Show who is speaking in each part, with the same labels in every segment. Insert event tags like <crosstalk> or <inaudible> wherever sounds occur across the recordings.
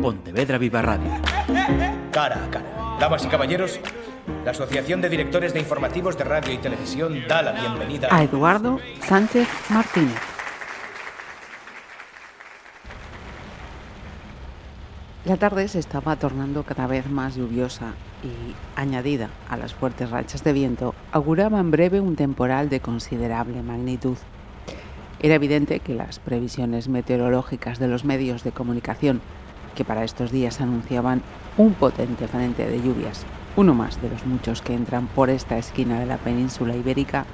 Speaker 1: Pontevedra Viva Radio.
Speaker 2: Cara a cara. Damas y caballeros, la Asociación de Directores de Informativos de Radio y Televisión da la bienvenida
Speaker 3: a Eduardo Sánchez Martínez. La tarde se estaba tornando cada vez más lluviosa y, añadida a las fuertes rachas de viento, auguraba en breve un temporal de considerable magnitud. Era evidente que las previsiones meteorológicas de los medios de comunicación, que para estos días anunciaban un potente frente de lluvias, uno más de los muchos que entran por esta esquina de la península ibérica,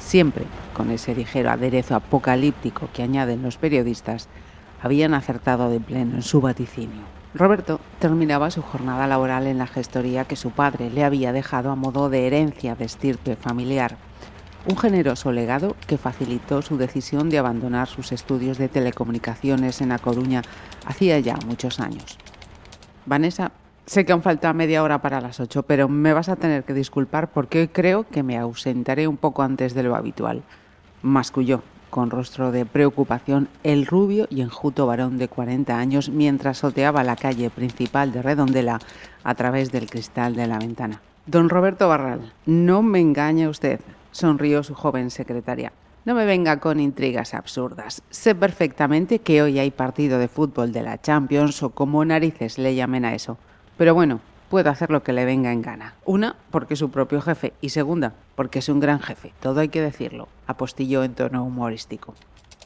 Speaker 3: siempre con ese ligero aderezo apocalíptico que añaden los periodistas, habían acertado de pleno en su vaticinio. Roberto terminaba su jornada laboral en la gestoría que su padre le había dejado a modo de herencia de estirpe familiar, un generoso legado que facilitó su decisión de abandonar sus estudios de telecomunicaciones en A Coruña hacía ya muchos años. Vanessa, sé que aún falta media hora para las ocho, pero me vas a tener que disculpar porque hoy creo que me ausentaré un poco antes de lo habitual. Masculló, con rostro de preocupación el rubio y enjuto varón de 40 años mientras soteaba la calle principal de Redondela a través del cristal de la ventana. Don Roberto Barral, no me engañe usted, sonrió su joven secretaria. No me venga con intrigas absurdas. Sé perfectamente que hoy hay partido de fútbol de la Champions o como narices le llamen a eso. Pero bueno, puedo hacer lo que le venga en gana. Una, porque es su propio jefe, y segunda, porque es un gran jefe, todo hay que decirlo, apostilló en tono humorístico.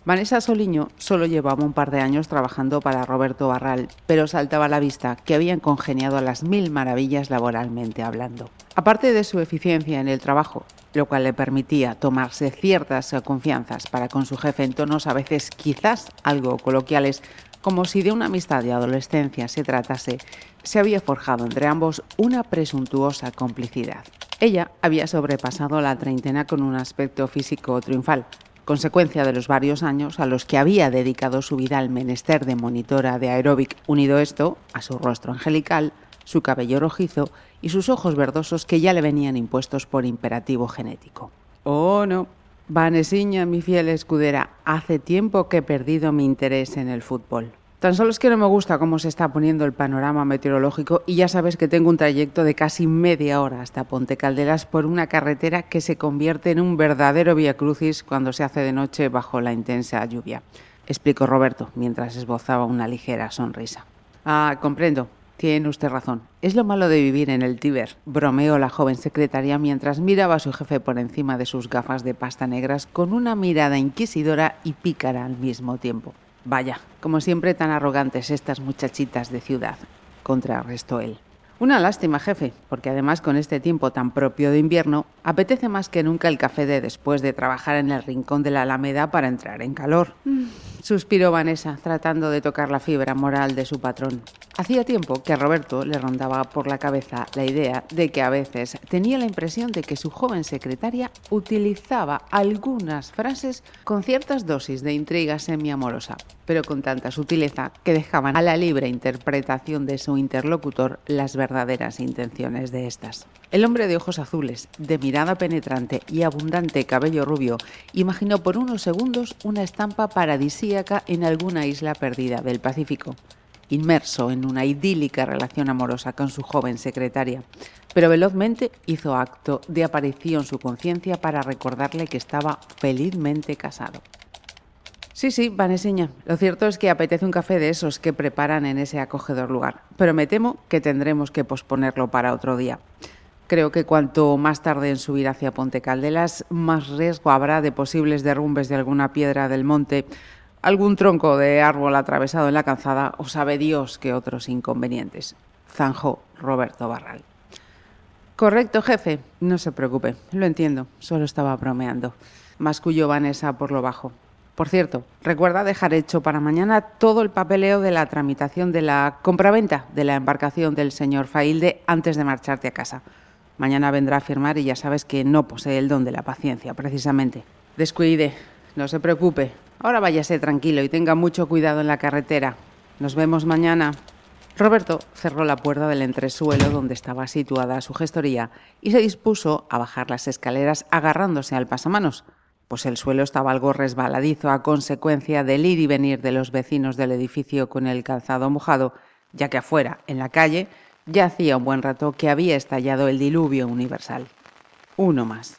Speaker 3: Vanessa Soliño solo llevaba un par de años trabajando para Roberto Barral, pero saltaba a la vista que habían congeniado a las mil maravillas laboralmente hablando. Aparte de su eficiencia en el trabajo, lo cual le permitía tomarse ciertas confianzas para con su jefe en tonos a veces quizás algo coloquiales, como si de una amistad de adolescencia se tratase, se había forjado entre ambos una presuntuosa complicidad. Ella había sobrepasado la treintena con un aspecto físico triunfal, consecuencia de los varios años a los que había dedicado su vida al menester de monitora de aeróbic, unido esto a su rostro angelical, su cabello rojizo y sus ojos verdosos que ya le venían impuestos por imperativo genético. Oh, no. Vanesiña, mi fiel escudera, hace tiempo que he perdido mi interés en el fútbol. Tan solo es que no me gusta cómo se está poniendo el panorama meteorológico y ya sabes que tengo un trayecto de casi media hora hasta Ponte Calderas por una carretera que se convierte en un verdadero vía crucis cuando se hace de noche bajo la intensa lluvia. Explicó Roberto mientras esbozaba una ligera sonrisa. Ah, comprendo. Tiene usted razón. Es lo malo de vivir en el Tíber, bromeó la joven secretaria mientras miraba a su jefe por encima de sus gafas de pasta negras con una mirada inquisidora y pícara al mismo tiempo. Vaya, como siempre tan arrogantes estas muchachitas de ciudad, contrarrestó él. Una lástima, jefe, porque además con este tiempo tan propio de invierno, apetece más que nunca el café de después de trabajar en el rincón de la Alameda para entrar en calor. Mm. Suspiró Vanessa, tratando de tocar la fibra moral de su patrón. Hacía tiempo que a Roberto le rondaba por la cabeza la idea de que a veces tenía la impresión de que su joven secretaria utilizaba algunas frases con ciertas dosis de intriga semiamorosa, pero con tanta sutileza que dejaban a la libre interpretación de su interlocutor las verdaderas intenciones de estas. El hombre de ojos azules, de mirada penetrante y abundante cabello rubio, imaginó por unos segundos una estampa paradisíaca en alguna isla perdida del Pacífico inmerso en una idílica relación amorosa con su joven secretaria, pero velozmente hizo acto de aparición su conciencia para recordarle que estaba felizmente casado. Sí, sí, Vaneseña. Lo cierto es que apetece un café de esos que preparan en ese acogedor lugar, pero me temo que tendremos que posponerlo para otro día. Creo que cuanto más tarde en subir hacia Ponte Caldelas, más riesgo habrá de posibles derrumbes de alguna piedra del monte, algún tronco de árbol atravesado en la calzada o sabe Dios qué otros inconvenientes. Zanjó Roberto Barral. Correcto, jefe. No se preocupe. Lo entiendo. Solo estaba bromeando. Masculló Vanessa por lo bajo. Por cierto, recuerda dejar hecho para mañana todo el papeleo de la tramitación de la compraventa de la embarcación del señor Failde antes de marcharte a casa. Mañana vendrá a firmar y ya sabes que no posee el don de la paciencia, precisamente. Descuide. No se preocupe. Ahora váyase tranquilo y tenga mucho cuidado en la carretera. Nos vemos mañana. Roberto cerró la puerta del entresuelo donde estaba situada su gestoría y se dispuso a bajar las escaleras agarrándose al pasamanos, pues el suelo estaba algo resbaladizo a consecuencia del ir y venir de los vecinos del edificio con el calzado mojado ya que afuera, en la calle, ya hacía un buen rato que había estallado el diluvio universal. Uno más.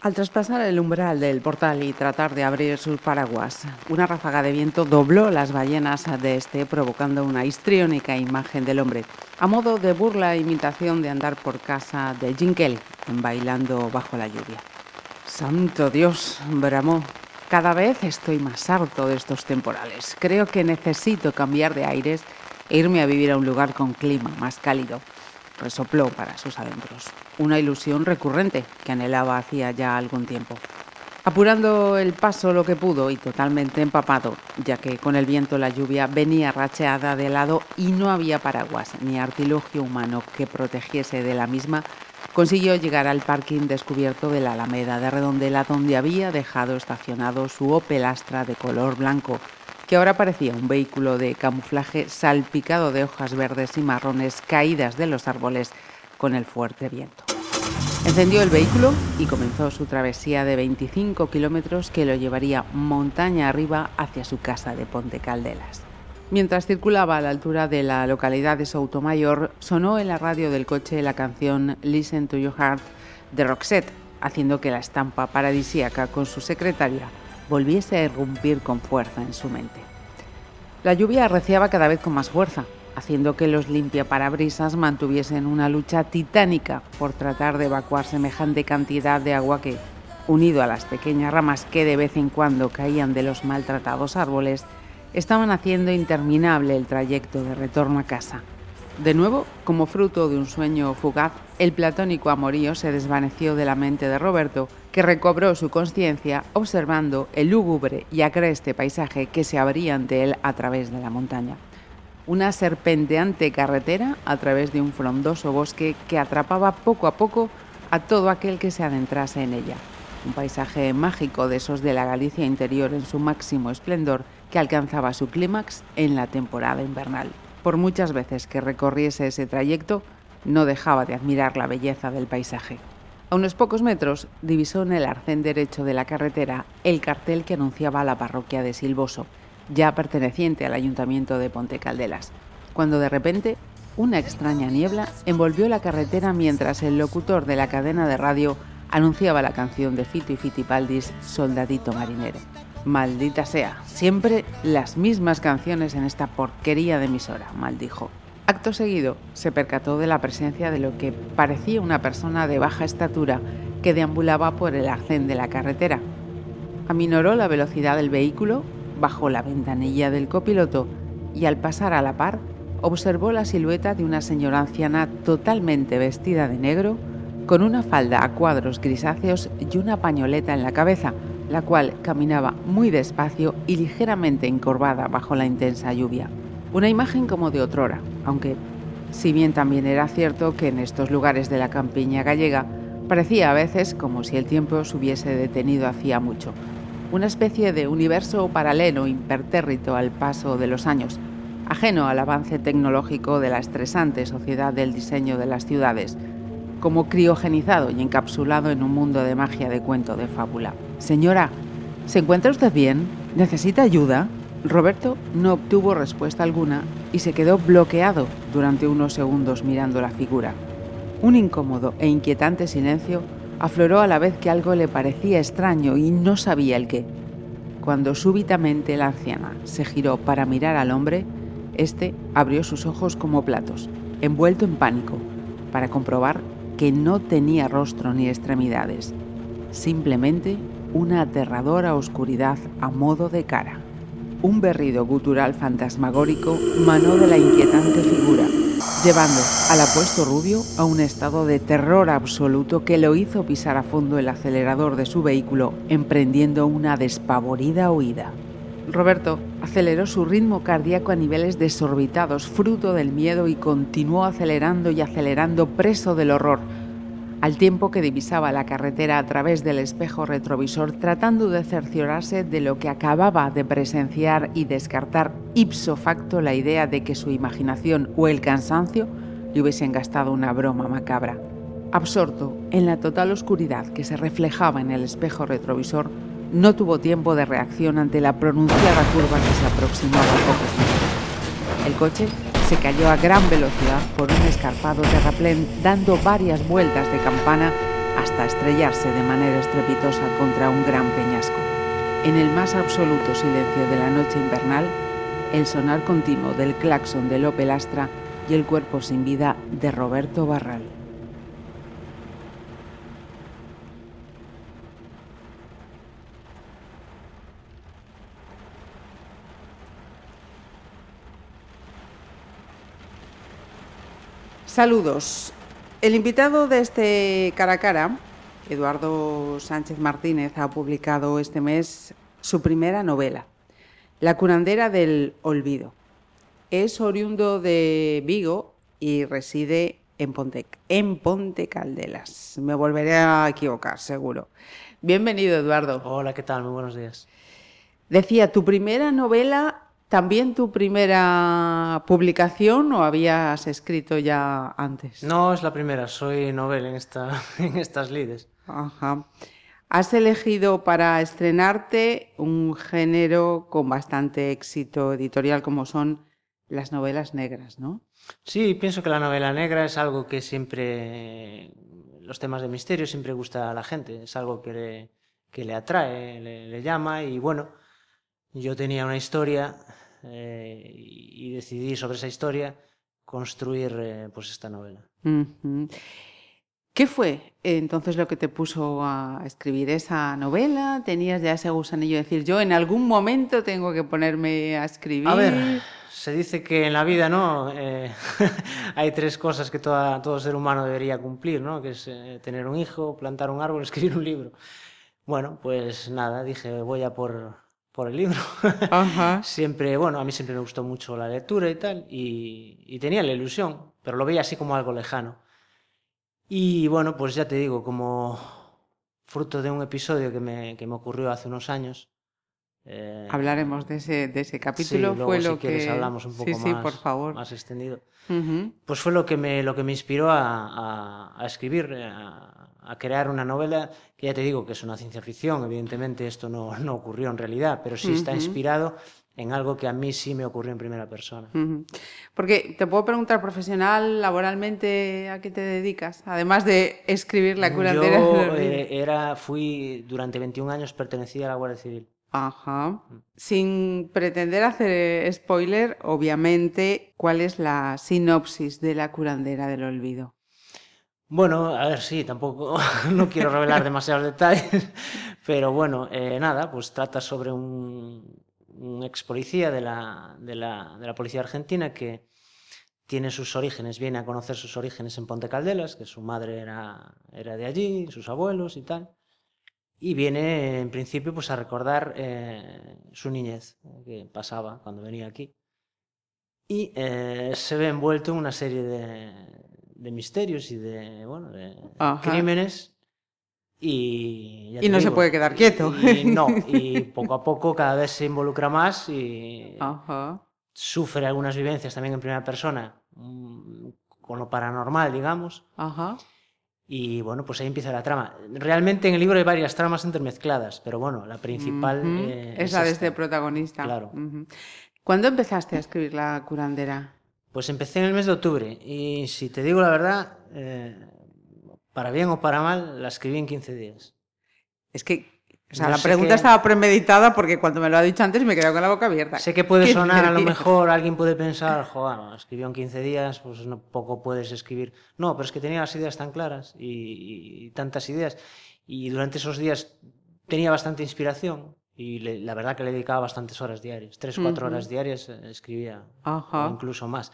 Speaker 3: Al traspasar el umbral del portal y tratar de abrir sus paraguas, una ráfaga de viento dobló las ballenas de este, provocando una histriónica imagen del hombre, a modo de burla e imitación de andar por casa de Jim Kelly, bailando bajo la lluvia. Santo Dios, bramó. Cada vez estoy más harto de estos temporales. Creo que necesito cambiar de aires e irme a vivir a un lugar con clima más cálido resopló para sus adentros, una ilusión recurrente que anhelaba hacía ya algún tiempo. Apurando el paso lo que pudo y totalmente empapado, ya que con el viento la lluvia venía racheada de lado y no había paraguas ni artilugio humano que protegiese de la misma, consiguió llegar al parking descubierto de la Alameda de Redondela donde había dejado estacionado su Opel Astra de color blanco, que ahora parecía un vehículo de camuflaje salpicado de hojas verdes y marrones caídas de los árboles con el fuerte viento. Encendió el vehículo y comenzó su travesía de 25 kilómetros que lo llevaría montaña arriba hacia su casa de Ponte Caldelas. Mientras circulaba a la altura de la localidad de Soutomayor, sonó en la radio del coche la canción Listen to Your Heart de Roxette, haciendo que la estampa paradisíaca con su secretaria volviese a irrumpir con fuerza en su mente. La lluvia arreciaba cada vez con más fuerza, haciendo que los limpiaparabrisas mantuviesen una lucha titánica por tratar de evacuar semejante cantidad de agua que, unido a las pequeñas ramas que de vez en cuando caían de los maltratados árboles, estaban haciendo interminable el trayecto de retorno a casa. De nuevo, como fruto de un sueño fugaz, el platónico amorío se desvaneció de la mente de Roberto, que recobró su conciencia observando el lúgubre y agreste paisaje que se abría ante él a través de la montaña. Una serpenteante carretera a través de un frondoso bosque que atrapaba poco a poco a todo aquel que se adentrase en ella. Un paisaje mágico de esos de la Galicia interior en su máximo esplendor que alcanzaba su clímax en la temporada invernal. Por muchas veces que recorriese ese trayecto, no dejaba de admirar la belleza del paisaje. A unos pocos metros divisó en el arcén derecho de la carretera el cartel que anunciaba la parroquia de Silvoso, ya perteneciente al ayuntamiento de Ponte Caldelas, cuando de repente una extraña niebla envolvió la carretera mientras el locutor de la cadena de radio anunciaba la canción de Fito y Fitipaldis Soldadito Marinero. Maldita sea, siempre las mismas canciones en esta porquería de emisora, maldijo. Acto seguido, se percató de la presencia de lo que parecía una persona de baja estatura que deambulaba por el arcén de la carretera. Aminoró la velocidad del vehículo, bajó la ventanilla del copiloto y al pasar a la par, observó la silueta de una señora anciana totalmente vestida de negro, con una falda a cuadros grisáceos y una pañoleta en la cabeza, la cual caminaba muy despacio y ligeramente encorvada bajo la intensa lluvia. Una imagen como de otrora, aunque, si bien también era cierto que en estos lugares de la campiña gallega parecía a veces como si el tiempo se hubiese detenido hacía mucho, una especie de universo paralelo impertérrito al paso de los años, ajeno al avance tecnológico de la estresante sociedad del diseño de las ciudades, como criogenizado y encapsulado en un mundo de magia de cuento de fábula. Señora, ¿se encuentra usted bien? ¿Necesita ayuda? Roberto no obtuvo respuesta alguna y se quedó bloqueado durante unos segundos mirando la figura. Un incómodo e inquietante silencio afloró a la vez que algo le parecía extraño y no sabía el qué. Cuando súbitamente la anciana se giró para mirar al hombre, este abrió sus ojos como platos, envuelto en pánico, para comprobar que no tenía rostro ni extremidades, simplemente una aterradora oscuridad a modo de cara. Un berrido gutural fantasmagórico manó de la inquietante figura, llevando al apuesto rubio a un estado de terror absoluto que lo hizo pisar a fondo el acelerador de su vehículo, emprendiendo una despavorida huida. Roberto aceleró su ritmo cardíaco a niveles desorbitados, fruto del miedo, y continuó acelerando y acelerando, preso del horror, al tiempo que divisaba la carretera a través del espejo retrovisor, tratando de cerciorarse de lo que acababa de presenciar y descartar ipso facto la idea de que su imaginación o el cansancio le hubiesen gastado una broma macabra. Absorto en la total oscuridad que se reflejaba en el espejo retrovisor, no tuvo tiempo de reacción ante la pronunciada curva que se aproximaba a pocos metros. El coche se cayó a gran velocidad por un escarpado terraplén dando varias vueltas de campana hasta estrellarse de manera estrepitosa contra un gran peñasco. En el más absoluto silencio de la noche invernal, el sonar continuo del claxon de Lope Lastra y el cuerpo sin vida de Roberto Barral. Saludos. El invitado de este cara a cara, Eduardo Sánchez Martínez, ha publicado este mes su primera novela, La curandera del olvido. Es oriundo de Vigo y reside en Ponte, en Ponte Caldelas. Me volveré a equivocar, seguro. Bienvenido, Eduardo.
Speaker 1: Hola, ¿qué tal? Muy buenos días.
Speaker 3: Decía, tu primera novela ¿También tu primera publicación o habías escrito ya antes?
Speaker 1: No, es la primera, soy novel en, esta, <laughs> en estas lides.
Speaker 3: Ajá. Has elegido para estrenarte un género con bastante éxito editorial como son las novelas negras, ¿no?
Speaker 1: Sí, pienso que la novela negra es algo que siempre, los temas de misterio siempre gusta a la gente, es algo que le, que le atrae, le, le llama y bueno, yo tenía una historia eh, y decidí sobre esa historia construir eh, pues esta novela.
Speaker 3: ¿Qué fue entonces lo que te puso a escribir esa novela? ¿Tenías ya ese gusanillo de decir, yo en algún momento tengo que ponerme a escribir?
Speaker 1: A ver, se dice que en la vida no eh, <laughs> hay tres cosas que toda, todo ser humano debería cumplir, ¿no? que es eh, tener un hijo, plantar un árbol, <laughs> escribir un libro. Bueno, pues nada, dije, voy a por, por el libro.
Speaker 3: Ajá. <laughs>
Speaker 1: siempre, bueno, a mí siempre me gustó mucho la lectura y tal, y, y, tenía la ilusión, pero lo veía así como algo lejano. Y bueno, pues ya te digo, como fruto de un episodio que me, que me ocurrió hace unos años.
Speaker 3: Eh, Hablaremos de ese, de ese capítulo.
Speaker 1: Sí, luego,
Speaker 3: fue
Speaker 1: si
Speaker 3: lo
Speaker 1: quieres,
Speaker 3: que
Speaker 1: hablamos un poco
Speaker 3: sí, sí,
Speaker 1: más,
Speaker 3: por favor.
Speaker 1: más extendido.
Speaker 3: Uh -huh.
Speaker 1: Pues fue lo que me, lo que me inspiró a, a, a escribir, a, a, crear una novela que ya te digo que es una ciencia ficción, evidentemente esto no, <laughs> no ocurrió en realidad, pero sí está uh -huh. inspirado en algo que a mí sí me ocurrió en primera persona.
Speaker 3: Uh -huh. Porque te puedo preguntar, profesional, laboralmente, ¿a qué te dedicas? Además de escribir la curandera.
Speaker 1: Yo eh, era, fui, durante 21 años pertenecía a la Guardia Civil.
Speaker 3: Ajá. Sin pretender hacer spoiler, obviamente, ¿cuál es la sinopsis de la curandera del olvido?
Speaker 1: Bueno, a ver, sí, tampoco <laughs> no quiero revelar demasiados detalles, <laughs> pero bueno, eh, nada, pues trata sobre un, ex policía de la, de, la, de la policía argentina que tiene sus orígenes, viene a conocer sus orígenes en Ponte Caldelas, que su madre era, era de allí, sus abuelos y tal y viene en principio pues a recordar eh, su niñez que pasaba cuando venía aquí. Y eh, se ve envuelto en una serie de, de misterios y de bueno de
Speaker 3: Ajá.
Speaker 1: crímenes y,
Speaker 3: y no
Speaker 1: digo,
Speaker 3: se puede quedar quieto
Speaker 1: y, no y poco a poco cada vez se involucra más y
Speaker 3: Ajá.
Speaker 1: sufre algunas vivencias también en primera persona mm, con lo paranormal digamos
Speaker 3: Ajá.
Speaker 1: Y bueno, pues ahí empieza la trama. Realmente en el libro hay varias tramas intermezcladas, pero bueno, la principal
Speaker 3: uh -huh.
Speaker 1: eh,
Speaker 3: es, la de este protagonista.
Speaker 1: Claro.
Speaker 3: Uh -huh. ¿Cuándo empezaste a escribir La curandera?
Speaker 1: Pues empecé en el mes de octubre y si te digo la verdad, eh, para bien o para mal, la escribí en 15 días.
Speaker 3: Es que o sea,
Speaker 1: No
Speaker 3: la pregunta estaba premeditada porque cuando me lo ha dicho antes me he quedado con la boca abierta.
Speaker 1: Sé que puede
Speaker 3: 15
Speaker 1: sonar a lo mejor, alguien puede pensar, joder, escribió en 15 días, pues no poco puedes escribir. No, pero es que tenía las ideas tan claras y, y- y tantas ideas. Y durante esos días tenía bastante inspiración y le- la verdad que le dedicaba bastantes horas diarias. Tres, cuatro
Speaker 3: Ujú.
Speaker 1: horas diarias eh, escribía,
Speaker 3: Ajá.
Speaker 1: o incluso más.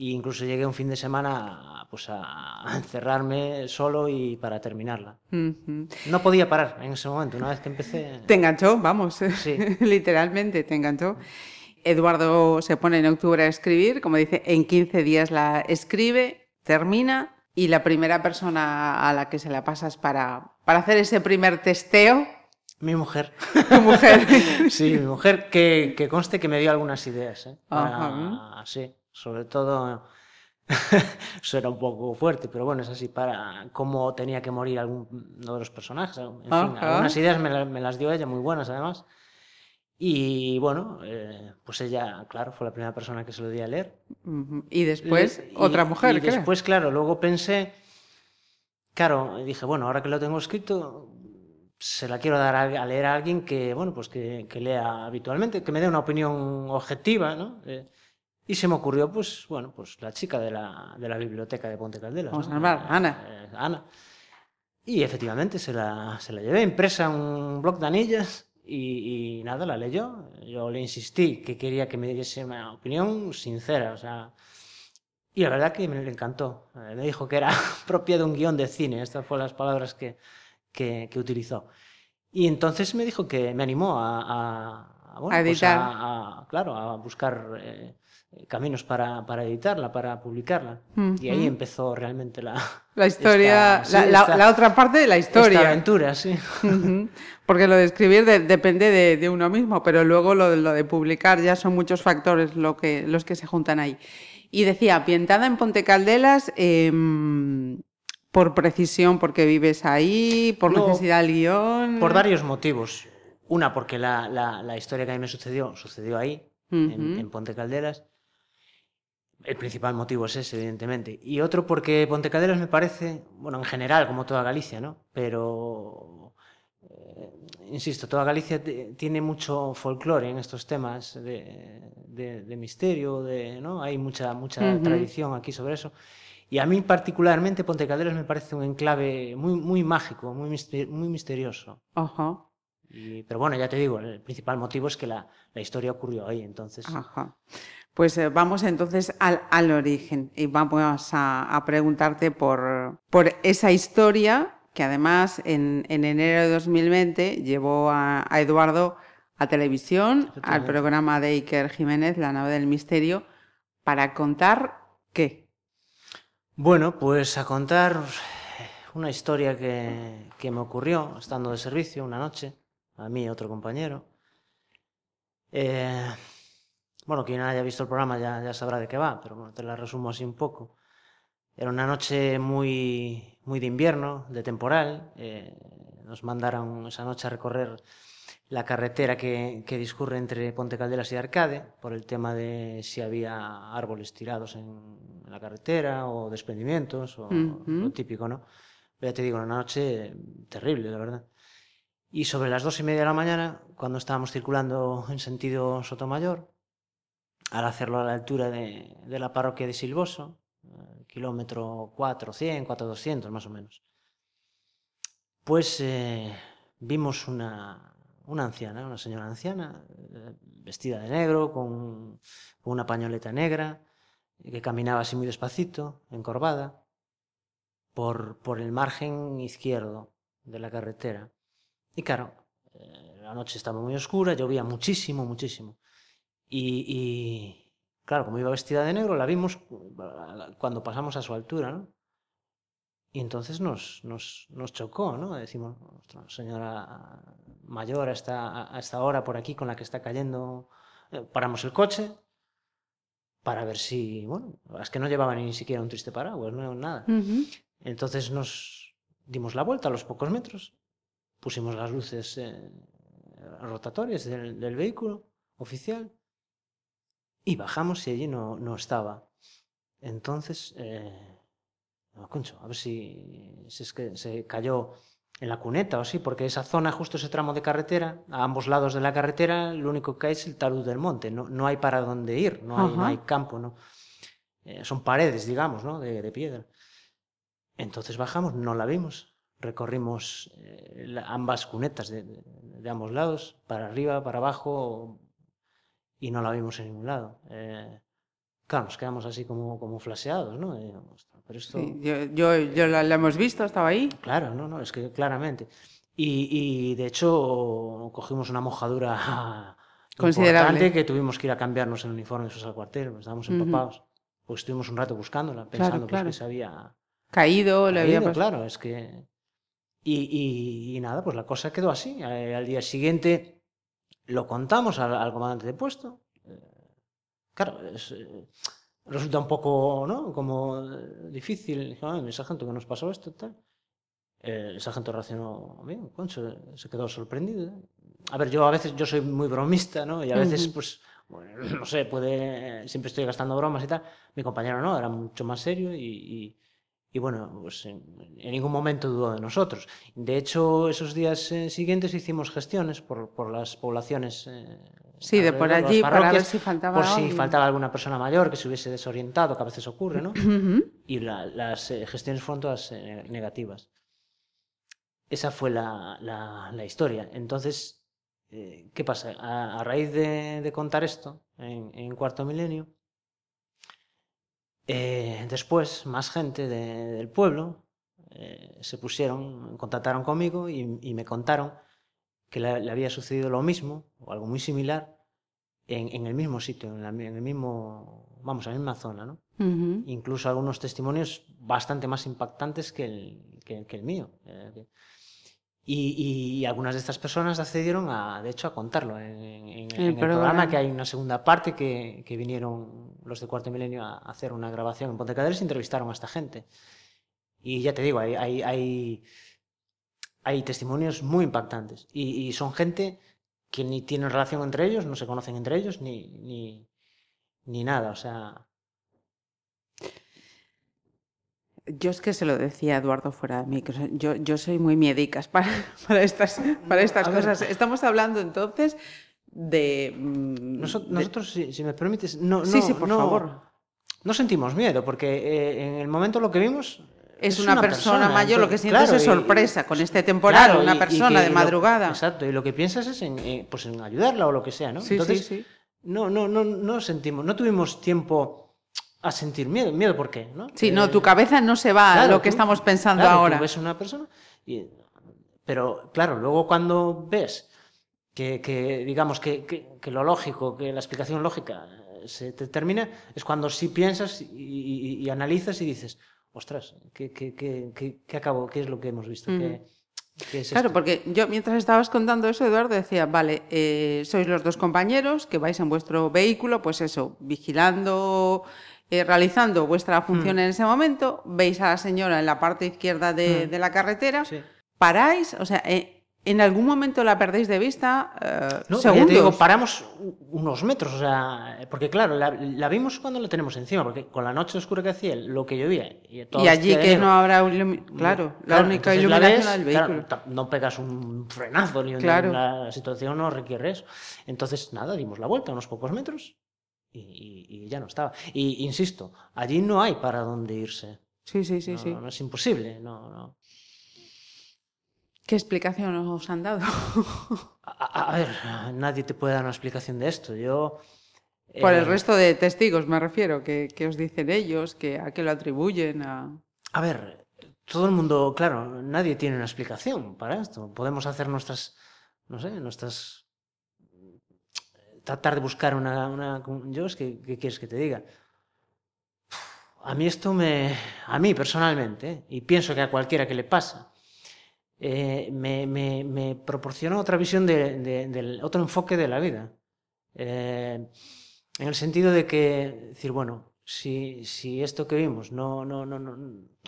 Speaker 1: Y incluso llegué un fin de semana a, pues a a encerrarme solo y para terminarla.
Speaker 3: Ujú.
Speaker 1: No podía parar en ese momento, una vez que empecé...
Speaker 3: Te enganchó, vamos,
Speaker 1: Sí. <laughs>
Speaker 3: literalmente te enganchó. Eduardo se pone en octubre a escribir, como dice, en 15 días la escribe, termina y la primera persona a la que se la pasas para, para hacer ese primer testeo,
Speaker 1: Mi mujer. <laughs>
Speaker 3: tu mujer. <laughs>
Speaker 1: Sí, mi mujer, que, que conste que me dio algunas ideas. ¿eh? Para- sí, sobre todo, <laughs> suena un poco fuerte, pero bueno, es así, para cómo tenía que morir alguno de los personajes. En fin,
Speaker 3: Ajá.
Speaker 1: algunas ideas me, la- me las dio ella, muy buenas además. Y bueno, eh, pues ella, claro, fue la primera persona que se lo di a leer.
Speaker 3: Y después
Speaker 1: Le-
Speaker 3: otra mujer,
Speaker 1: Y
Speaker 3: creo.
Speaker 1: después, claro, luego pensé, claro, dije, bueno, ahora que lo tengo escrito, se la quiero dar a, a leer a alguien que, bueno, pues que, que lea habitualmente, que me dé una opinión objetiva, ¿no? Eh, y se me ocurrió, pues, bueno, pues la chica de la, de la biblioteca de Ponte Caldelas.
Speaker 3: Vamos
Speaker 1: ¿no?
Speaker 3: a llamar,
Speaker 1: Eh,
Speaker 3: Ana.
Speaker 1: eh, Ana. Y efectivamente se la, se la llevé impresa un bloc de anillas y, y nada, la leyó. Yo le insistí que quería que me diese una opinión sincera, o sea... Y la verdad que me le encantó. Eh, Me dijo que era <laughs> propia de un guion de cine, estas fueron las palabras que, que, que utilizó. Y entonces me dijo que me animó a, a, a, bueno,
Speaker 3: A
Speaker 1: pues a- claro, a buscar eh, caminos para, para editarla, para publicarla. Y ahí
Speaker 3: Ujú.
Speaker 1: empezó realmente la,
Speaker 3: La historia,
Speaker 1: esta-
Speaker 3: la,
Speaker 1: sí,
Speaker 3: la-
Speaker 1: esta-
Speaker 3: la otra parte de la
Speaker 1: esta
Speaker 3: historia.
Speaker 1: aventura, sí.
Speaker 3: Porque lo de escribir de- depende de, de uno mismo, pero luego lo de, lo de publicar ya son muchos factores lo que, los que se juntan ahí. Y decía, ambientada en Ponte Caldelas, em, por precisión, porque vives ahí, por
Speaker 1: No,
Speaker 3: necesidad del guion.
Speaker 1: Por varios motivos. Una, porque la, la- la historia que a mí me sucedió, sucedió ahí, en, Ponte Caldelas. El principal motivo es ese, evidentemente. Y otro porque Ponte Caldelas me parece, bueno, en general, como toda Galicia, ¿no? Pero, eh, insisto, toda Galicia tiene mucho folclore en estos temas de, de- de misterio, de, ¿no? Hay mucha, mucha tradición aquí sobre eso. Y a mí particularmente Ponte Caldelas me parece un enclave muy, muy mágico, muy, mister- muy misterioso.
Speaker 3: Ajá,
Speaker 1: Y- pero bueno, ya te digo, el principal motivo es que la, la historia ocurrió ahí, entonces.
Speaker 3: ajá. Pues eh, vamos entonces al, al origen y vamos a, a preguntarte por, por esa historia que además en, en enero de 2020 llevó a, a Eduardo a televisión, al programa de Iker Jiménez, La nave del misterio, para contar qué.
Speaker 1: Bueno, pues a contar una historia que, me ocurrió estando de servicio una noche, a mí y otro compañero. Eh, bueno, quien haya visto el programa ya, ya sabrá de qué va, pero bueno, te la resumo así un poco. Era una noche muy, muy de invierno, de temporal. eh, nos mandaron esa noche a recorrer la carretera que, que discurre entre Ponte Caldelas y Arcade, por el tema de si había árboles tirados en la carretera o desprendimientos, o lo típico, ¿no? Pero ya te digo, una noche terrible, la verdad. Y sobre las dos y media de la mañana, cuando estábamos circulando en sentido Sotomayor, al hacerlo a la altura de, de la parroquia de Silvoso, eh, kilómetro 400, 4200 más o menos, pues eh, vimos una, una anciana, una señora anciana, eh, vestida de negro, con, una pañoleta negra, que caminaba así muy despacito, encorvada, por, por el margen izquierdo de la carretera. Y claro, eh, la noche estaba muy oscura, llovía muchísimo, muchísimo. Y, y, claro, como iba vestida de negro, la vimos eh, cuando pasamos a su altura, ¿no? Y entonces nos, nos, nos chocó, ¿no? Decimos, "Ostras, señora mayor a esta, a esta hora por aquí con la que está cayendo. Eh, Paramos el coche para ver si, bueno, es que no llevaba ni siquiera un triste paraguas, no nada. Entonces nos dimos la vuelta a los pocos metros, pusimos las luces eh, rotatorias del, del vehículo oficial y bajamos y allí no, no estaba. Entonces, eh, no, concho, a ver si, si es que se cayó en la cuneta o así, porque esa zona, justo ese tramo de carretera, a ambos lados de la carretera, lo único que hay es el talud del monte, no, no hay para dónde ir, no hay, no
Speaker 3: Ajá.
Speaker 1: hay campo, no. Eh, son paredes, digamos, ¿no? de, de piedra. Entonces bajamos, no la vimos. Recorrimos eh, la- ambas cunetas de, de- de ambos lados, para arriba, para abajo, y no la vimos en ningún lado. Eh, claro, nos quedamos así como, como flaseados, ¿no? Pero esto...
Speaker 3: Sí, yo, yo, yo la, la hemos visto, estaba ahí.
Speaker 1: Claro, no, no, es que claramente. Y, y, de hecho cogimos una mojadura <laughs>
Speaker 3: Considerable.
Speaker 1: que tuvimos que ir a cambiarnos el uniforme esos al cuartel, pues estábamos empapados. Pues estuvimos un rato buscándola, pensando pues,
Speaker 3: claro.
Speaker 1: que se había
Speaker 3: Caído, le había
Speaker 1: claro, es que... Y, y- y nada, pues la cosa quedó así. Eh, al día siguiente lo contamos al, al comandante de puesto. Eh, claro, es, eh, resulta un poco, ¿no? Como eh, difícil. Dije, "Ay, mi sargento, que nos pasó esto? Tal. el sargento reaccionó bien, Concho, se quedó sorprendido. A ver, yo a veces, yo soy muy bromista, ¿no? Y a veces, pues, bueno, <laughs> no sé, puede, siempre estoy gastando bromas y tal. Mi compañero no, era mucho más serio y, y, y bueno, pues en, en ningún momento dudó de nosotros. De hecho, esos días eh, siguientes hicimos gestiones por, por las poblaciones. eh,
Speaker 3: Sí, de por allí, para ver si faltaba
Speaker 1: Por si
Speaker 3: alguien.
Speaker 1: faltaba alguna persona mayor que se hubiese desorientado, que a veces ocurre, ¿no?
Speaker 3: Ujú.
Speaker 1: y la- las eh, gestiones fueron todas eh, negativas. Esa fue la, la- la historia. Entonces, eh, ¿qué pasa? A, a raíz de, de contar esto en, en Cuarto Milenio, eh, después más gente de- del pueblo eh, se pusieron, contactaron conmigo y, y me contaron que le, le había sucedido lo mismo o algo muy similar en, en el mismo sitio, en, la en el mismo, vamos, en la misma zona, ¿no?
Speaker 3: Ujú.
Speaker 1: incluso algunos testimonios bastante más impactantes que el, que, que el mío. eh, que- y, y algunas de estas personas accedieron, a, de hecho, a contarlo en, en-
Speaker 3: El
Speaker 1: el programa, que hay una segunda parte que, que vinieron los de Cuarto Milenio a hacer una grabación en Ponte Caderas y entrevistaron a esta gente. Y ya te digo, hay, hay, hay, hay testimonios muy impactantes. Y, y son gente que ni tienen relación entre ellos, no se conocen entre ellos, ni, ni, ni nada. O sea,
Speaker 3: Yo es que se lo decía a Eduardo fuera de mí, que yo, yo soy muy miedicas <laughs> para, para estas, para estas
Speaker 1: ver.
Speaker 3: cosas. Estamos hablando entonces de... mm, de-
Speaker 1: nosotros, si, si me permites, no,
Speaker 3: Sí,
Speaker 1: no-
Speaker 3: sí, por
Speaker 1: no-
Speaker 3: favor.
Speaker 1: No sentimos miedo, porque eh, en el momento lo que vimos.
Speaker 3: Es una persona mayor, lo que
Speaker 1: entonces,
Speaker 3: sientes
Speaker 1: claro,
Speaker 3: es
Speaker 1: y-
Speaker 3: sorpresa con este temporal,
Speaker 1: claro,
Speaker 3: una
Speaker 1: y- y
Speaker 3: persona
Speaker 1: que
Speaker 3: de
Speaker 1: lo-
Speaker 3: madrugada.
Speaker 1: exacto, y lo que piensas es en, eh, pues en ayudarla o lo que sea, ¿no?
Speaker 3: Sí,
Speaker 1: Entonces,
Speaker 3: sí, sí.
Speaker 1: No, no, no, no sentimos, no tuvimos tiempo a sentir miedo. ¿Miedo por qué? ¿no?
Speaker 3: Sí,
Speaker 1: Eh,
Speaker 3: no, tu cabeza no se va a
Speaker 1: Claro,
Speaker 3: lo que
Speaker 1: tú-
Speaker 3: estamos pensando ahora.
Speaker 1: Tú ves una persona y... Pero claro, luego cuando ves que, que, digamos que, que- que lo lógico, que la explicación lógica eh, se te termina, es cuando sí piensas y, y- y analizas y dices, ostras, ¿qué, qué, qué, qué- qué acabo, qué es lo que hemos visto? ¿Qué, qué es
Speaker 3: Claro,
Speaker 1: esto?".
Speaker 3: porque yo mientras estabas contando eso, Eduardo decía, vale, eh, sois los dos compañeros que vais en vuestro vehículo, pues eso, vigilando, eh, realizando vuestra función
Speaker 1: Mm.
Speaker 3: en ese momento, veis a la señora en la parte izquierda de,
Speaker 1: Mm.
Speaker 3: de la carretera,
Speaker 1: Sí.
Speaker 3: paráis, o sea, eh, en algún momento la perdéis de vista, eh,
Speaker 1: No, ya te
Speaker 3: segundos.
Speaker 1: digo, paramos unos metros, o sea, porque claro, la, la vimos cuando la tenemos encima, porque con la noche oscura que hacía, lo que llovía y,
Speaker 3: y allí que no habrá, ilumi- claro, la única
Speaker 1: la
Speaker 3: iluminación
Speaker 1: ves,
Speaker 3: del
Speaker 1: claro,
Speaker 3: vehículo.
Speaker 1: ta- no pegas un frenazo, ni
Speaker 3: Claro.
Speaker 1: la situación no requiere eso. Entonces, nada, dimos la vuelta unos pocos metros y, y- y ya no estaba. Y insisto, allí no hay para dónde irse.
Speaker 3: Sí, sí, sí,
Speaker 1: no,
Speaker 3: sí.
Speaker 1: no es imposible. No, no.
Speaker 3: ¿Qué explicación os han dado? <laughs>
Speaker 1: A, ver, nadie te puede dar una explicación de esto. Yo.
Speaker 3: Por el
Speaker 1: eh,
Speaker 3: resto de testigos me refiero, que, que os dicen ellos, que a qué lo atribuyen, a...
Speaker 1: A ver, todo el mundo, claro, nadie tiene una explicación para esto. Podemos hacer nuestras, no sé, nuestras... Tratar de buscar una... una yo es que, ¿qué quieres que te diga? A mí esto me... A mí personalmente, ¿eh? y pienso que a cualquiera que le pasa, eh, me, proporciona otra visión de, de- del otro enfoque de la vida. Eh, en el sentido de que, decir, bueno, si, esto que vimos no, no, no, no,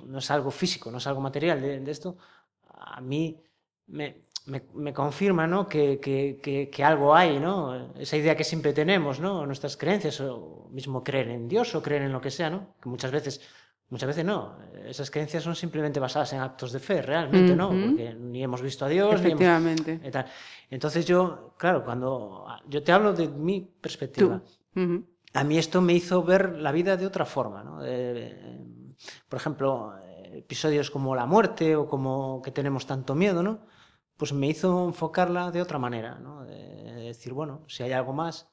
Speaker 1: no es algo físico, no es algo material de, esto, a mí me, me, me confirma ¿no? que, que, que, que algo hay, ¿no? esa idea que siempre tenemos, ¿no? nuestras creencias, o mismo creer en Dios o creer en lo que sea, ¿no? que muchas veces Muchas veces no. Esas creencias son simplemente basadas en actos de fe, realmente, ¿no? Porque ni hemos visto a Dios, ni hemos...
Speaker 3: Efectivamente.
Speaker 1: tal. Entonces yo, claro, cuando yo te hablo de mi perspectiva, a mí esto me hizo ver la vida de otra forma, ¿no? De- por ejemplo, eh, episodios como la muerte o como que tenemos tanto miedo, ¿no? Pues me hizo enfocarla de otra manera, ¿no? De decir, bueno, si hay algo más.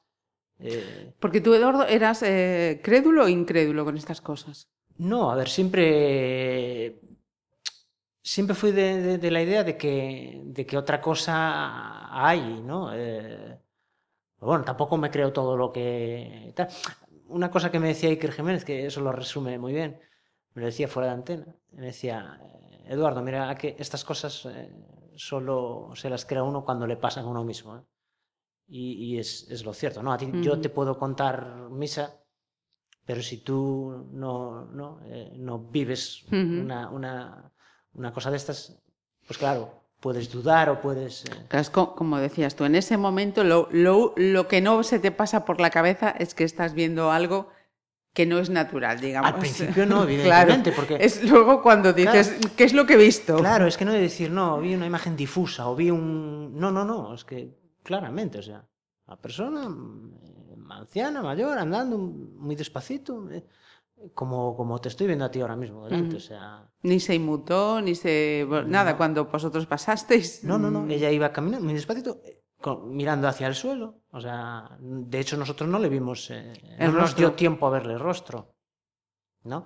Speaker 1: eh,
Speaker 3: Porque tú, Eduardo, eras eh, crédulo o incrédulo con estas cosas.
Speaker 1: No, a ver, siempre. Siempre fui de, de- de la idea de que, de que otra cosa hay, ¿no? Eh, bueno, tampoco me creo todo lo que. tal. Una cosa que me decía Iker Jiménez, que eso lo resume muy bien, me lo decía fuera de antena. Me decía, eh, Eduardo, mira, que estas cosas eh, solo se las crea uno cuando le pasan a uno mismo. ¿eh? Y, y es, es lo cierto, ¿no? A ti, Yo te puedo contar misa, pero si tú no, no, eh, no vives una, una, una cosa de estas, pues claro, puedes dudar o puedes... eh,
Speaker 3: Claro, como decías tú, en ese momento lo, lo- lo que no se te pasa por la cabeza es que estás viendo algo que no es natural, digamos.
Speaker 1: Al principio no, <laughs>
Speaker 3: Claro,
Speaker 1: evidentemente, porque...
Speaker 3: es luego cuando dices, ¿qué es lo que he visto?
Speaker 1: Claro, es que no de decir, no, vi una imagen difusa o vi un... No, no, no, es que claramente, o sea, la persona mm, anciana, mayor, andando muy despacito, eh, como, como te estoy viendo a ti ahora mismo delante, o sea...
Speaker 3: Ni se inmutó, ni se... Nada, cuando vosotros pasasteis.
Speaker 1: No, no, no,
Speaker 3: mm,
Speaker 1: ella iba caminando muy despacito, eh, mirando hacia el suelo, o sea, de hecho nosotros no le vimos, eh, no nos dio tiempo a verle el rostro, ¿no?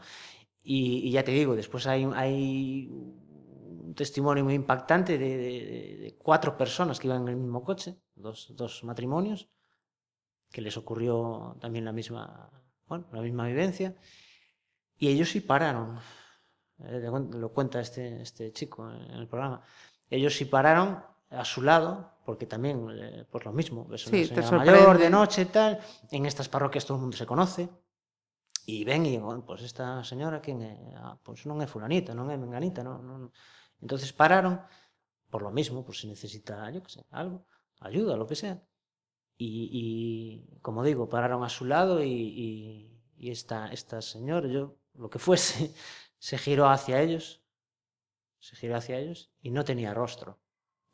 Speaker 1: Y, y ya te digo, después hay, un- hay un testimonio muy impactante de, de- de cuatro personas que iban en el mismo coche, dos, dos matrimonios, que les ocurrió también la misma, bueno, la misma vivencia, y ellos sí pararon, eh, lo cuenta este, este chico en el programa, ellos sí pararon a su lado, porque también, eh, por lo mismo, es una
Speaker 3: Sí,
Speaker 1: señora mayor de noche y tal, en estas parroquias todo el mundo se conoce, y ven y bueno, pues esta señora quen é? Ah, pois non é fulanita, non é menganita, non, non. Entonces pararon por lo mismo, por si necesita, yo que sé, algo, ayuda, lo que sea. Y, y como digo, pararon a su lado y, y, y esta, esta señora, yo, lo que fuese, <laughs> se giró hacia ellos, se giró hacia ellos y no tenía rostro.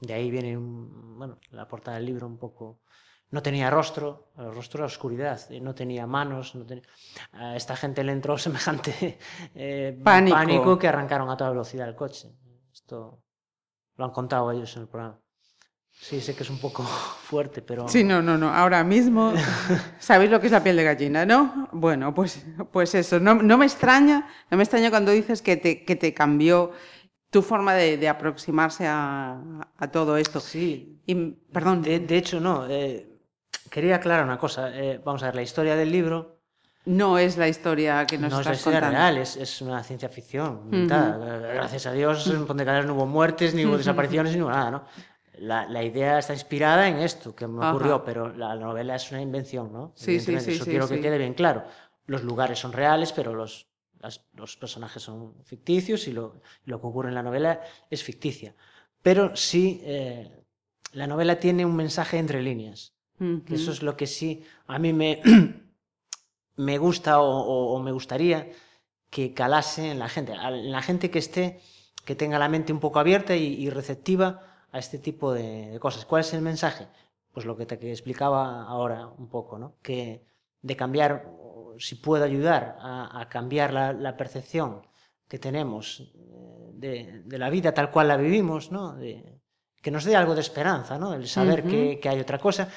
Speaker 1: De ahí viene, un, bueno, la portada del libro un poco... No tenía rostro, el rostro era oscuridad, no tenía manos, no tenía... A esta gente le entró <laughs> semejante eh,
Speaker 3: Pánico.
Speaker 1: que arrancaron a toda velocidad el coche. Esto lo han contado ellos en el programa. Sí, sé que es un poco <laughs> fuerte, pero...
Speaker 3: Sí, no, no, no. Ahora mismo, <laughs> ¿sabéis lo que es la piel de gallina, no? Bueno, pues, pues eso. No, no me extraña, no me extraña cuando dices que te, que te cambió tu forma de, de aproximarse a, a todo esto.
Speaker 1: Sí,
Speaker 3: Y, perdón.
Speaker 1: de, de hecho, no. eh, quería aclarar una cosa. eh, vamos a ver, la historia del libro
Speaker 3: No es la historia que nos
Speaker 1: no es la
Speaker 3: estás
Speaker 1: historia
Speaker 3: contando.
Speaker 1: real, es, es una ciencia ficción. Eh, Gracias a Dios en Ponte Calderas no hubo muertes, ni hubo desapariciones, ni hubo nada, ¿no? La, la idea está inspirada en esto que me
Speaker 3: Ajá.
Speaker 1: ocurrió, pero la novela es una invención, ¿no?
Speaker 3: Sí, sí,
Speaker 1: Eso
Speaker 3: sí,
Speaker 1: quiero
Speaker 3: sí.
Speaker 1: que quede bien claro. Los lugares son reales, pero los, las- los personajes son ficticios y lo, lo que ocurre en la novela es ficticia. Pero sí, eh, la novela tiene un mensaje entre líneas. Que eso es lo que sí a mí me, <clears throat> me gusta o, o- o me gustaría que calase en la gente, en la gente que esté, que tenga la mente un poco abierta y, y receptiva a este tipo de, de cosas. ¿Cuál es el mensaje? Pues lo que te que explicaba ahora un poco, ¿no? Que de cambiar, si puedo ayudar a, a cambiar la, la percepción que tenemos eh, de, de la vida tal cual la vivimos, ¿no? De- que nos dé algo de esperanza, ¿no? El saber que hay otra cosa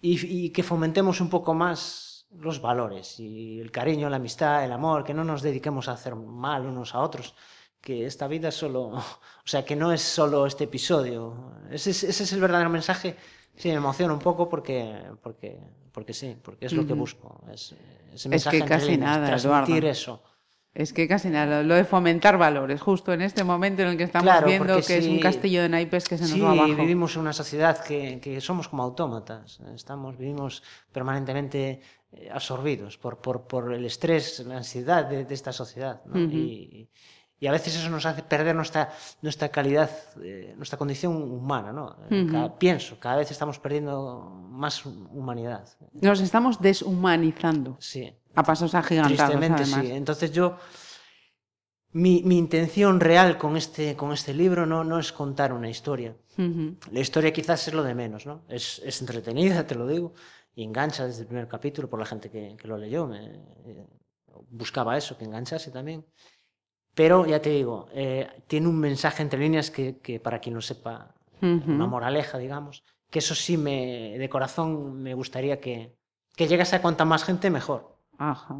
Speaker 1: y, y que fomentemos un poco más los valores y el cariño, la amistad, el amor, que no nos dediquemos a hacer mal unos a otros, que esta vida es solo, <laughs> o sea, que no es solo este episodio. Ese es, ese es el verdadero mensaje. Sí, me emociona un poco porque, porque, porque sí, porque es lo que busco. Es, ese
Speaker 3: que
Speaker 1: mensaje entre
Speaker 3: casi
Speaker 1: líneas,
Speaker 3: nada,
Speaker 1: transmitir
Speaker 3: Eduardo.
Speaker 1: eso.
Speaker 3: Es que casi nada, lo de fomentar valores, justo en este momento en el que estamos
Speaker 1: Claro,
Speaker 3: viendo que es un
Speaker 1: si-
Speaker 3: castillo de naipes que se nos
Speaker 1: sí,
Speaker 3: va abajo.
Speaker 1: vivimos en una sociedad que, que somos como autómatas. Estamos, vivimos permanentemente eh, absorbidos por, por, por el estrés, la ansiedad de, de esta sociedad. ¿no?
Speaker 3: Ujú.
Speaker 1: y, y a veces eso nos hace perder nuestra, nuestra calidad, eh, nuestra condición humana. ¿no? Eh,
Speaker 3: Ujú.
Speaker 1: Cada- pienso, cada vez estamos perdiendo más humanidad.
Speaker 3: Nos estamos deshumanizando
Speaker 1: Sí.
Speaker 3: a pasos agigantados,
Speaker 1: Tristemente
Speaker 3: además.
Speaker 1: sí. Entonces yo, mi, mi intención real con este, con este libro no, no es contar una historia.
Speaker 3: Ujú.
Speaker 1: La historia quizás es lo de menos, ¿no? Es, es entretenida, te lo digo, y engancha desde el primer capítulo por la gente que, que lo leyó. Me, eh, buscaba eso, que enganchase también. Pero ya te digo, eh, tiene un mensaje entre líneas que, que para quien lo sepa,
Speaker 3: Ujú.
Speaker 1: una moraleja, digamos, que eso sí me, de corazón me gustaría que, que llegase a cuanta más gente mejor.
Speaker 3: Ajá.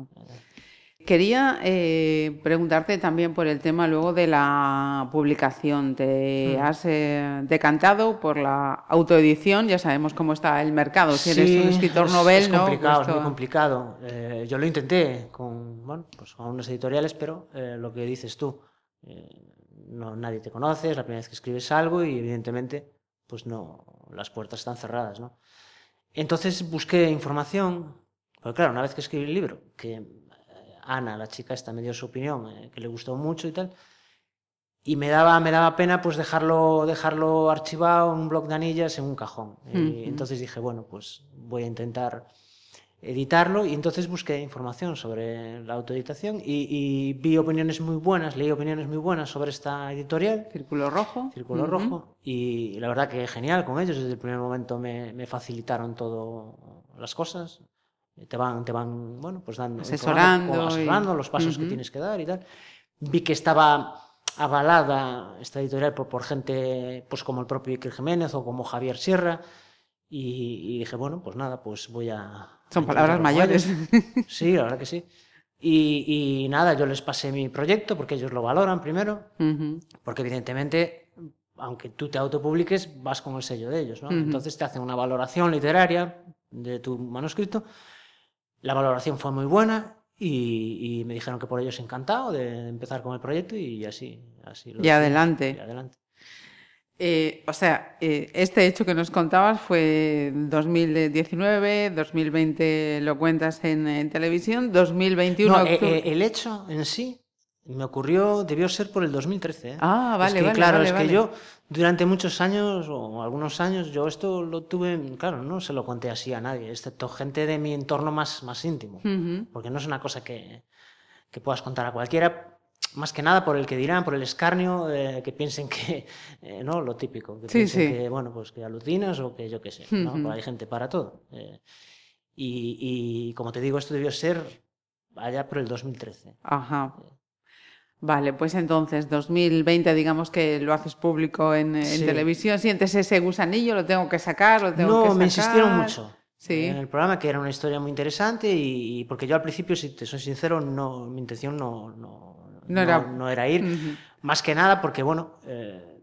Speaker 3: Quería eh, preguntarte también por el tema luego de la publicación. ¿Te
Speaker 1: Mm.
Speaker 3: has eh, decantado por la autoedición? Ya sabemos cómo está el mercado. Si eres
Speaker 1: Sí,
Speaker 3: un escritor
Speaker 1: es-
Speaker 3: novel,
Speaker 1: es
Speaker 3: ¿no?
Speaker 1: complicado,
Speaker 3: Pues
Speaker 1: es muy complicado. Eh, yo lo intenté con, bueno, pues con unas editoriales, pero eh, lo que dices tú, eh, no, nadie te conoce, es la primera vez que escribes algo y evidentemente, pues no, las puertas están cerradas, ¿no? Entonces busqué información, porque claro, una vez que escribí el libro, que Ana, la chica esta, me dio su opinión, eh, que le gustó mucho y tal, y me daba, me daba pena pues dejarlo, dejarlo archivado en un bloc de anillas en un cajón. Y entonces dije, bueno, pues voy a intentar editarlo y entonces busqué información sobre la autoeditación y, y vi opiniones muy buenas, leí opiniones muy buenas sobre esta editorial.
Speaker 3: Círculo Rojo.
Speaker 1: Círculo Rojo. Y la verdad que genial con ellos. Desde el primer momento me, me facilitaron todo las cosas. Te van, te van bueno, pues dando,
Speaker 3: asesorando,
Speaker 1: asesorando los pasos que tienes que dar y tal. Vi que estaba avalada esta editorial por, por gente pues como el propio Iker Jiménez o como Javier Sierra y, y dije, bueno, pues nada, pues voy a...
Speaker 3: Son palabras mayores.
Speaker 1: Sí, la verdad que sí. Y, y, nada, yo les pasé mi proyecto porque ellos lo valoran primero, uh -huh. porque evidentemente, aunque tú te autopubliques, vas con el sello de ellos, ¿no? Uh -huh. Entonces te hacen una valoración literaria de tu manuscrito. La valoración fue muy buena y, y, me dijeron que por ellos encantado de empezar con el proyecto y así. así
Speaker 3: lo y, adelante.
Speaker 1: y adelante.
Speaker 3: Eh, o sea, eh, este hecho que nos contabas fue 2019, 2020 lo cuentas en, en televisión, 2021...
Speaker 1: No, eh, el hecho en sí me ocurrió, debió ser por el 2013. ¿eh?
Speaker 3: Ah, vale,
Speaker 1: es que,
Speaker 3: vale,
Speaker 1: Claro,
Speaker 3: vale,
Speaker 1: es
Speaker 3: vale.
Speaker 1: que yo durante muchos años o algunos años, yo esto lo tuve, claro, no se lo conté así a nadie, excepto gente de mi entorno más, más íntimo, uh -huh. porque no es una cosa que, que puedas contar a cualquiera, más que nada por el que dirán, por el escarnio, eh, que piensen que, eh, ¿no? Lo típico, que
Speaker 3: sí,
Speaker 1: piensen
Speaker 3: sí.
Speaker 1: que, bueno, pues que alucinas o que yo qué sé, ¿no? Uh -huh. Hay gente para todo. Eh, y, y, como te digo, esto debió ser allá por el 2013.
Speaker 3: Ajá. Vale, pues entonces 2020 digamos que lo haces público en, en
Speaker 1: sí.
Speaker 3: televisión, sientes ese gusanillo, lo tengo que sacar, lo tengo
Speaker 1: no,
Speaker 3: que sacar.
Speaker 1: me insistieron mucho.
Speaker 3: Sí.
Speaker 1: En el programa, que era una historia muy interesante y, y, porque yo al principio, si te soy sincero, no, mi intención no, no,
Speaker 3: no, era...
Speaker 1: no era, ir.
Speaker 3: Uh -huh.
Speaker 1: Más que nada porque, bueno, eh,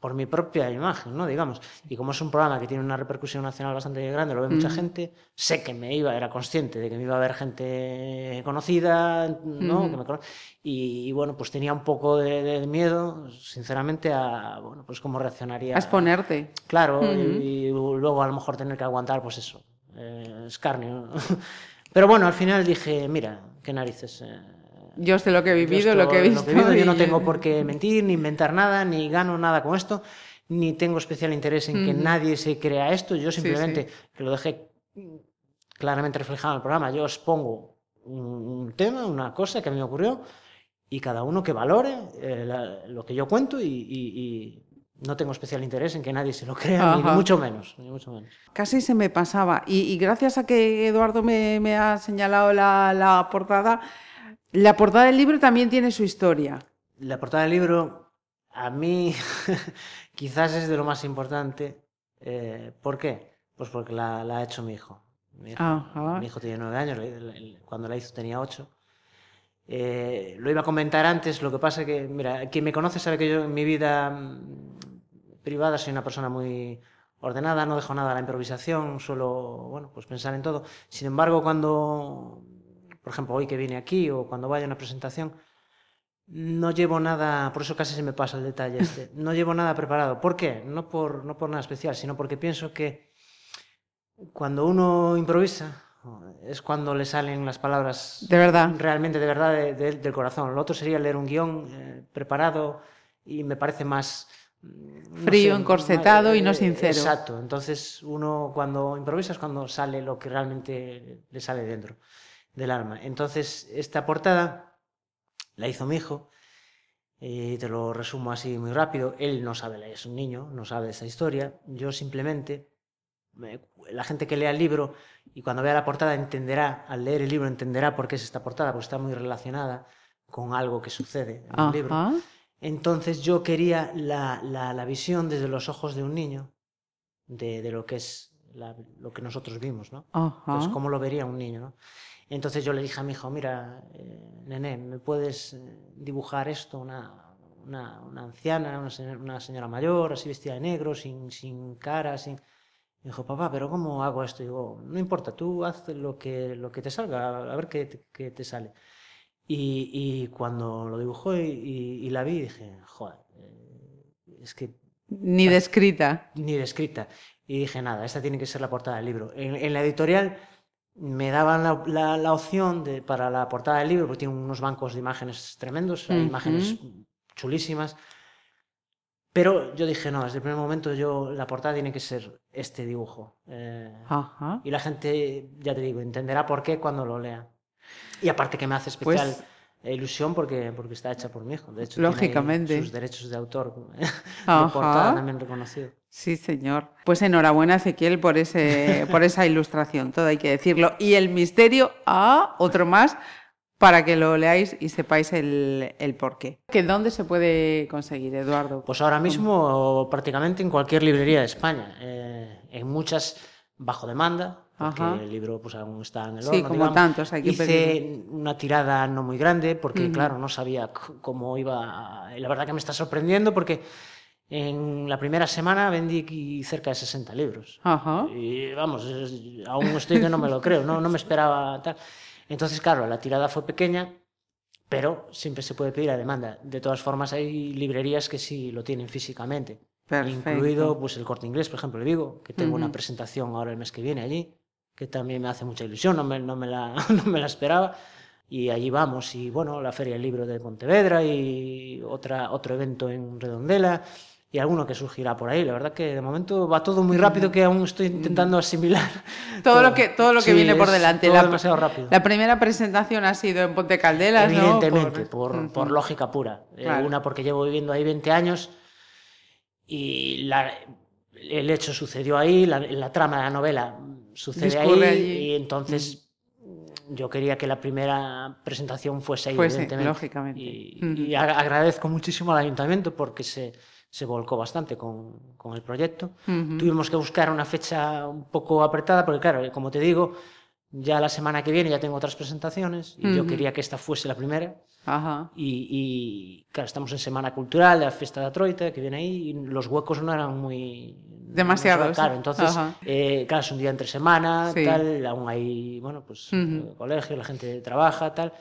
Speaker 1: por mi propia imagen, ¿no? Digamos. Y como es un programa que tiene una repercusión nacional bastante grande, lo ve mucha gente, sé que me iba, era consciente de que me iba a ver gente conocida, ¿no? -huh. que me cono... y, y, bueno, pues tenía un poco de, de, miedo, sinceramente, a, bueno, pues cómo reaccionaría.
Speaker 3: A exponerte.
Speaker 1: Claro, y, y, luego a lo mejor tener que aguantar, pues eso, eh, escarnio. <laughs> Pero bueno, al final dije, mira, qué narices. Eh,
Speaker 3: yo sé lo que he vivido, esto, lo que he visto.
Speaker 1: Lo que he vivido y... Yo no tengo <laughs> por qué mentir, ni inventar nada, ni gano nada con esto, ni tengo especial interés en que mm. nadie se crea esto. Yo simplemente, sí, sí. que lo dejé claramente reflejado en el programa, yo os pongo un, tema, una cosa que a mí me ocurrió, y cada uno que valore eh, la, lo que yo cuento y, y, y, no tengo especial interés en que nadie se lo crea, ni mucho menos, ni mucho menos.
Speaker 3: Casi se me pasaba. Y, y gracias a que Eduardo me, me ha señalado la, la portada, la portada del libro también tiene su historia.
Speaker 1: La portada del libro, a mí, <laughs> quizás es de lo más importante. Eh, ¿Por qué? Pues porque la, la, ha hecho mi hijo. Mi hijo, mi hijo tiene nueve años, cuando la hizo tenía ocho. Eh, lo iba a comentar antes, lo que pasa es que, mira, quien me conoce sabe que yo en mi vida mm, privada soy una persona muy ordenada, no dejo nada a la improvisación, suelo, bueno, pues pensar en todo. Sin embargo, cuando por ejemplo, hoy que vine aquí o cuando vaya a una presentación, no llevo nada, por eso casi se me pasa el detalle este, <laughs> no llevo nada preparado. ¿Por qué? No por, no por nada especial, sino porque pienso que cuando uno improvisa es cuando le salen las palabras
Speaker 3: de verdad,
Speaker 1: realmente de verdad de, de, del corazón. Lo otro sería leer un guion eh, preparado y me parece más...
Speaker 3: No Frío, sé, encorsetado más, eh, y no sincero.
Speaker 1: Exacto, entonces uno cuando improvisa es cuando sale lo que realmente le sale dentro del alma. Entonces, esta portada la hizo mi hijo, y te lo resumo así muy rápido. Él no sabe, es un niño, no sabe esa historia. Yo simplemente, la gente que lea el libro y cuando vea la portada entenderá, al leer el libro entenderá por qué es esta portada, porque está muy relacionada con algo que sucede en
Speaker 3: Ajá.
Speaker 1: el libro. Entonces yo quería la, la, la, visión desde los ojos de un niño de, de lo que es la, lo que nosotros vimos, ¿no?
Speaker 3: Ajá.
Speaker 1: Pues cómo lo vería un niño, ¿no? Entonces yo le dije a mi hijo, mira, eh, nené, ¿me puedes eh, dibujar esto? Una, una, una anciana, una señora, una señora, mayor, así vestida de negro, sin, sin cara, sin... Me dijo, papá, ¿pero cómo hago esto? Y digo, no importa, tú haz lo que, lo que te salga, a ver qué te, qué te sale. Y, y, cuando lo dibujó y, y, y la vi, dije, joder, eh, es que...
Speaker 3: Ni descrita.
Speaker 1: Ni descrita. Y dije, nada, esta tiene que ser la portada del libro. En, en la editorial me daban la, la, la, opción de, para la portada del libro, porque tiene unos bancos de imágenes tremendos, hay uh -huh. imágenes chulísimas. Pero yo dije, no, desde el primer momento yo, la portada tiene que ser este dibujo. Eh,
Speaker 3: Ajá.
Speaker 1: y la gente, ya te digo, entenderá por qué cuando lo lea. Y aparte que me hace especial
Speaker 3: Pues-
Speaker 1: ilusión porque, porque está hecha por mi hijo. De hecho, tiene
Speaker 3: Lógicamente.
Speaker 1: sus derechos de autor <laughs> de portada también reconocido.
Speaker 3: Sí, señor. Pues enhorabuena, Ezequiel, por, ese, <laughs> por esa ilustración, todo hay que decirlo. Y el misterio, ah, otro más, para que lo leáis y sepáis el, el porqué. ¿Que ¿Dónde se puede conseguir, Eduardo?
Speaker 1: Pues ahora mismo prácticamente en cualquier librería de España. Eh, en muchas bajo demanda, porque
Speaker 3: Ajá.
Speaker 1: el libro pues aún está en el
Speaker 3: Sí,
Speaker 1: horno.
Speaker 3: como
Speaker 1: digamos.
Speaker 3: tantos, hay que
Speaker 1: Hice
Speaker 3: pedirlo.
Speaker 1: una tirada no muy grande porque,
Speaker 3: Ujú.
Speaker 1: claro, no sabía cómo iba. Y la verdad que me está sorprendiendo porque en la primera semana vendí cerca de 60 libros.
Speaker 3: Ajá.
Speaker 1: Y vamos, aún estoy que no me lo creo, no, no me esperaba tal. Entonces, claro, la tirada fue pequeña, pero siempre se puede pedir a demanda. De todas formas, hay librerías que sí lo tienen físicamente.
Speaker 3: Perfecto.
Speaker 1: Incluido pues, el corte inglés, por ejemplo, le digo, que tengo una
Speaker 3: Ujú.
Speaker 1: presentación ahora el mes que viene allí, que también me hace mucha ilusión, no me, no me, la, <laughs> no me la esperaba. Y allí vamos, y bueno, la Feria del Libro de Pontevedra y otra, otro evento en Redondela y alguno que surgirá por ahí. La verdad que de momento va todo muy rápido que aún estoy intentando asimilar. <laughs>
Speaker 3: Todo lo que, todo lo que
Speaker 1: Sí,
Speaker 3: viene por delante. La,
Speaker 1: demasiado rápido.
Speaker 3: la primera presentación ha sido en Ponte Caldelas, ¿no?
Speaker 1: Evidentemente, por, por lógica pura. Eh,
Speaker 3: Claro.
Speaker 1: una porque llevo viviendo ahí 20 años y la- el hecho sucedió ahí, la, la trama de la novela sucede ahí,
Speaker 3: allí.
Speaker 1: y entonces yo quería que la primera presentación fuese ahí,
Speaker 3: Fuese,
Speaker 1: evidentemente.
Speaker 3: lógicamente.
Speaker 1: Y,
Speaker 3: Ujú.
Speaker 1: y agradezco muchísimo al ayuntamiento porque se, se volcó bastante con, con el proyecto.
Speaker 3: Ujú.
Speaker 1: Tuvimos que buscar una fecha un poco apretada porque, claro, como te digo, ya la semana que viene ya tengo otras presentaciones y yo
Speaker 3: Ujú.
Speaker 1: quería que esta fuese la primera.
Speaker 3: Ajá.
Speaker 1: Y, y, claro, estamos en Semana Cultural, la fiesta de Troita, que viene ahí, y los huecos no eran muy...
Speaker 3: Demasiados,
Speaker 1: no claro, entonces, eh, claro, es un día entre semana,
Speaker 3: Sí.
Speaker 1: tal, aún hay, bueno, pues,
Speaker 3: Ujú.
Speaker 1: eh, colegio, la gente trabaja, tal.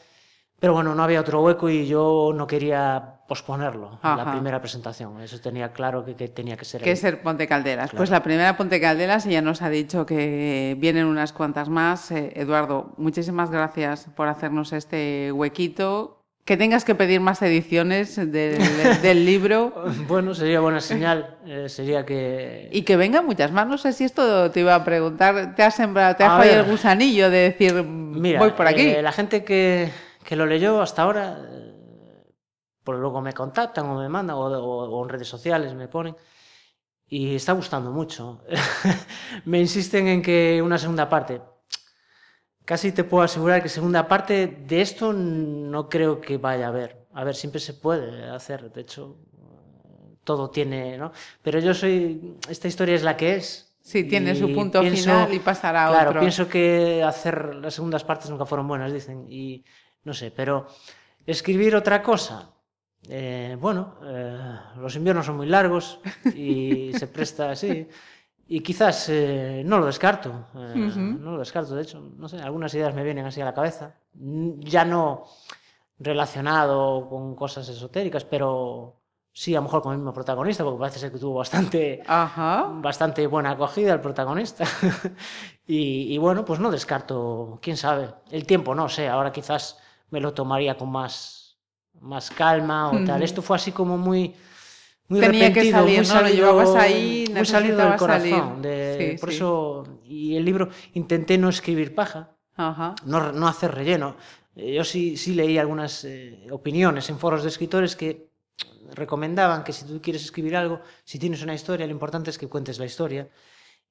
Speaker 1: Pero bueno, no había otro hueco y yo no quería posponerlo,
Speaker 3: Ajá.
Speaker 1: la primera presentación. Eso tenía claro que, que tenía que ser
Speaker 3: Que
Speaker 1: ahí.
Speaker 3: es el Ponte Calderas.
Speaker 1: Claro.
Speaker 3: Pues la primera Ponte Calderas y ya nos ha dicho que vienen unas cuantas más. Eh, Eduardo, muchísimas gracias por hacernos este huequito. Que tengas que pedir más ediciones del, del libro <laughs>
Speaker 1: Bueno, sería buena señal, eh, sería que...
Speaker 3: y que vengan muchas más. No sé si esto te iba a preguntar. ¿Te has sembrado, te has fallado el gusanillo de decir
Speaker 1: Mira,
Speaker 3: voy por aquí?
Speaker 1: eh, la gente que, que lo leyó hasta ahora, eh, pues luego me contactan o me mandan, o, o- o en redes sociales me ponen, y está gustando mucho. <laughs> me insisten en que una segunda parte. Casi te puedo asegurar que segunda parte de esto no creo que vaya a haber. A ver, siempre se puede hacer, de hecho, todo tiene, ¿no? Pero yo soy, esta historia es la que es.
Speaker 3: Sí, tiene su punto
Speaker 1: pienso-
Speaker 3: final y pasará a
Speaker 1: Claro,
Speaker 3: otro.
Speaker 1: pienso que hacer las segundas partes nunca fueron buenas, dicen, y no sé, pero escribir otra cosa, eh, bueno, eh, los inviernos son muy largos y se presta así, <laughs> y quizás eh, no lo descarto, eh,
Speaker 3: Ujú.
Speaker 1: no lo descarto, de hecho, no sé, algunas ideas me vienen así a la cabeza, Mm, ya no relacionado con cosas esotéricas, pero sí, a lo mejor con el mismo protagonista, porque parece ser que tuvo bastante
Speaker 3: Ajá.
Speaker 1: bastante buena acogida el protagonista. <laughs> y, y bueno, pues no descarto, quién sabe. El tiempo no sé, ahora quizás me lo tomaría con más, más calma o tal.
Speaker 3: Ujú.
Speaker 1: Esto fue así como muy. Muy
Speaker 3: Tenía que
Speaker 1: repentino,
Speaker 3: salir,
Speaker 1: muy
Speaker 3: ¿no? Lo
Speaker 1: salido,
Speaker 3: llevabas ahí,
Speaker 1: muy salido del corazón. de-
Speaker 3: Sí,
Speaker 1: por
Speaker 3: sí.
Speaker 1: eso, y el libro intenté no escribir paja,
Speaker 3: Ajá.
Speaker 1: no, no hacer relleno. Eh, Yo sí, sí leí algunas eh, opiniones en foros de escritores que recomendaban que si tú quieres escribir algo, si tienes una historia, lo importante es que cuentes la historia.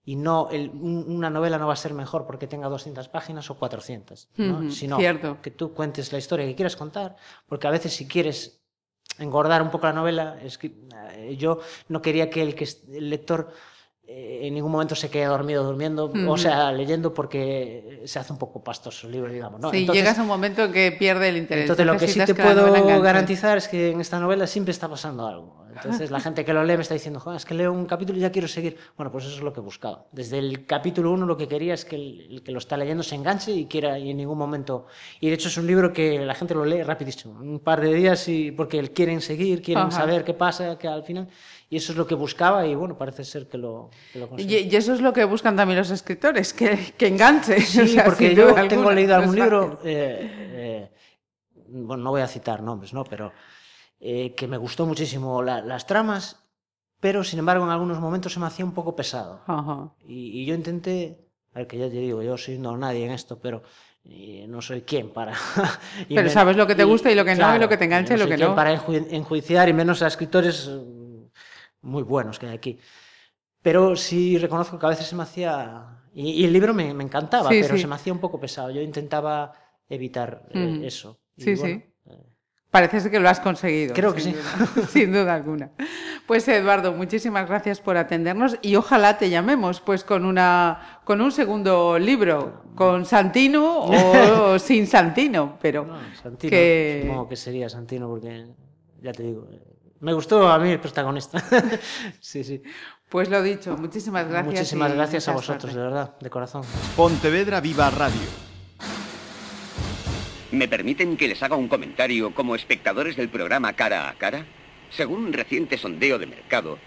Speaker 1: Y no, el- un- una novela no va a ser mejor porque tenga 200 páginas o 400, ¿no?
Speaker 3: Ujú,
Speaker 1: sino
Speaker 3: cierto.
Speaker 1: que tú cuentes la historia que quieras contar, porque a veces si quieres engordar un poco la novela, es que, eh, yo no quería que el, que el lector en ningún momento se quede dormido durmiendo, o sea, leyendo porque se hace un poco pastoso el libro, digamos. ¿no?
Speaker 3: sí,
Speaker 1: Entonces-
Speaker 3: llegas a un momento que pierde el interés.
Speaker 1: entonces, lo que sí te puedo garantizar es que en esta novela siempre está pasando algo. Entonces, la gente que lo lee me está diciendo, "Joder, es que leo un capítulo y ya quiero seguir. Bueno, pues eso es lo que he buscado. Desde el capítulo 1 lo que quería es que el, el que lo está leyendo se enganche y quiera y en ningún momento... Y de hecho es un libro que la gente lo lee rapidísimo, un par de días y porque quieren seguir, quieren
Speaker 3: Ajá.
Speaker 1: saber qué pasa, que al final... Y eso es lo que buscaba y bueno, parece ser que lo, que lo.
Speaker 3: Y, y eso es lo que buscan también los escritores, que, que enganche.
Speaker 1: Sí, <laughs>
Speaker 3: o sea,
Speaker 1: porque yo
Speaker 3: duda
Speaker 1: tengo
Speaker 3: alguna,
Speaker 1: leído
Speaker 3: no
Speaker 1: algún libro, eh, eh, bueno, no voy a citar nombres, ¿no? Pero eh, que me gustó muchísimo las tramas, pero sin embargo en algunos momentos se me hacía un poco pesado. Y, yo intenté, a ver que ya te digo, yo soy no nadie en esto, pero eh, no soy quien para... <laughs>
Speaker 3: pero sabes lo que te gusta y lo que no, y lo que te engancha y lo que no.
Speaker 1: para enjuiciar y menos a escritores muy buenos que hay aquí. Pero sí reconozco que a veces se me hacía... Y, el libro me, encantaba, pero se me hacía un poco pesado. Yo intentaba evitar eh, eso.
Speaker 3: sí, sí. Parece que lo has conseguido.
Speaker 1: Creo que sí. <laughs>
Speaker 3: sin duda alguna. Pues Eduardo, muchísimas gracias por atendernos y ojalá te llamemos pues con una con un segundo libro, con Santino o <laughs> sin Santino, pero
Speaker 1: Santino, que... supongo que sería Santino porque ya te digo, me gustó a mí el protagonista. <laughs> sí, sí.
Speaker 3: Pues lo dicho, muchísimas gracias.
Speaker 1: Muchísimas gracias a vosotros, de verdad, de corazón.
Speaker 4: Pontevedra Viva Radio.
Speaker 5: ¿Me permiten que les haga un comentario como espectadores del programa Cara a Cara? Según un reciente sondeo de mercado,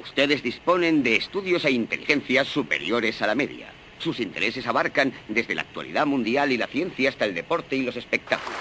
Speaker 5: ustedes disponen de estudios e inteligencias superiores a la media. Sus intereses abarcan desde la actualidad mundial y la ciencia hasta el deporte y los espectáculos.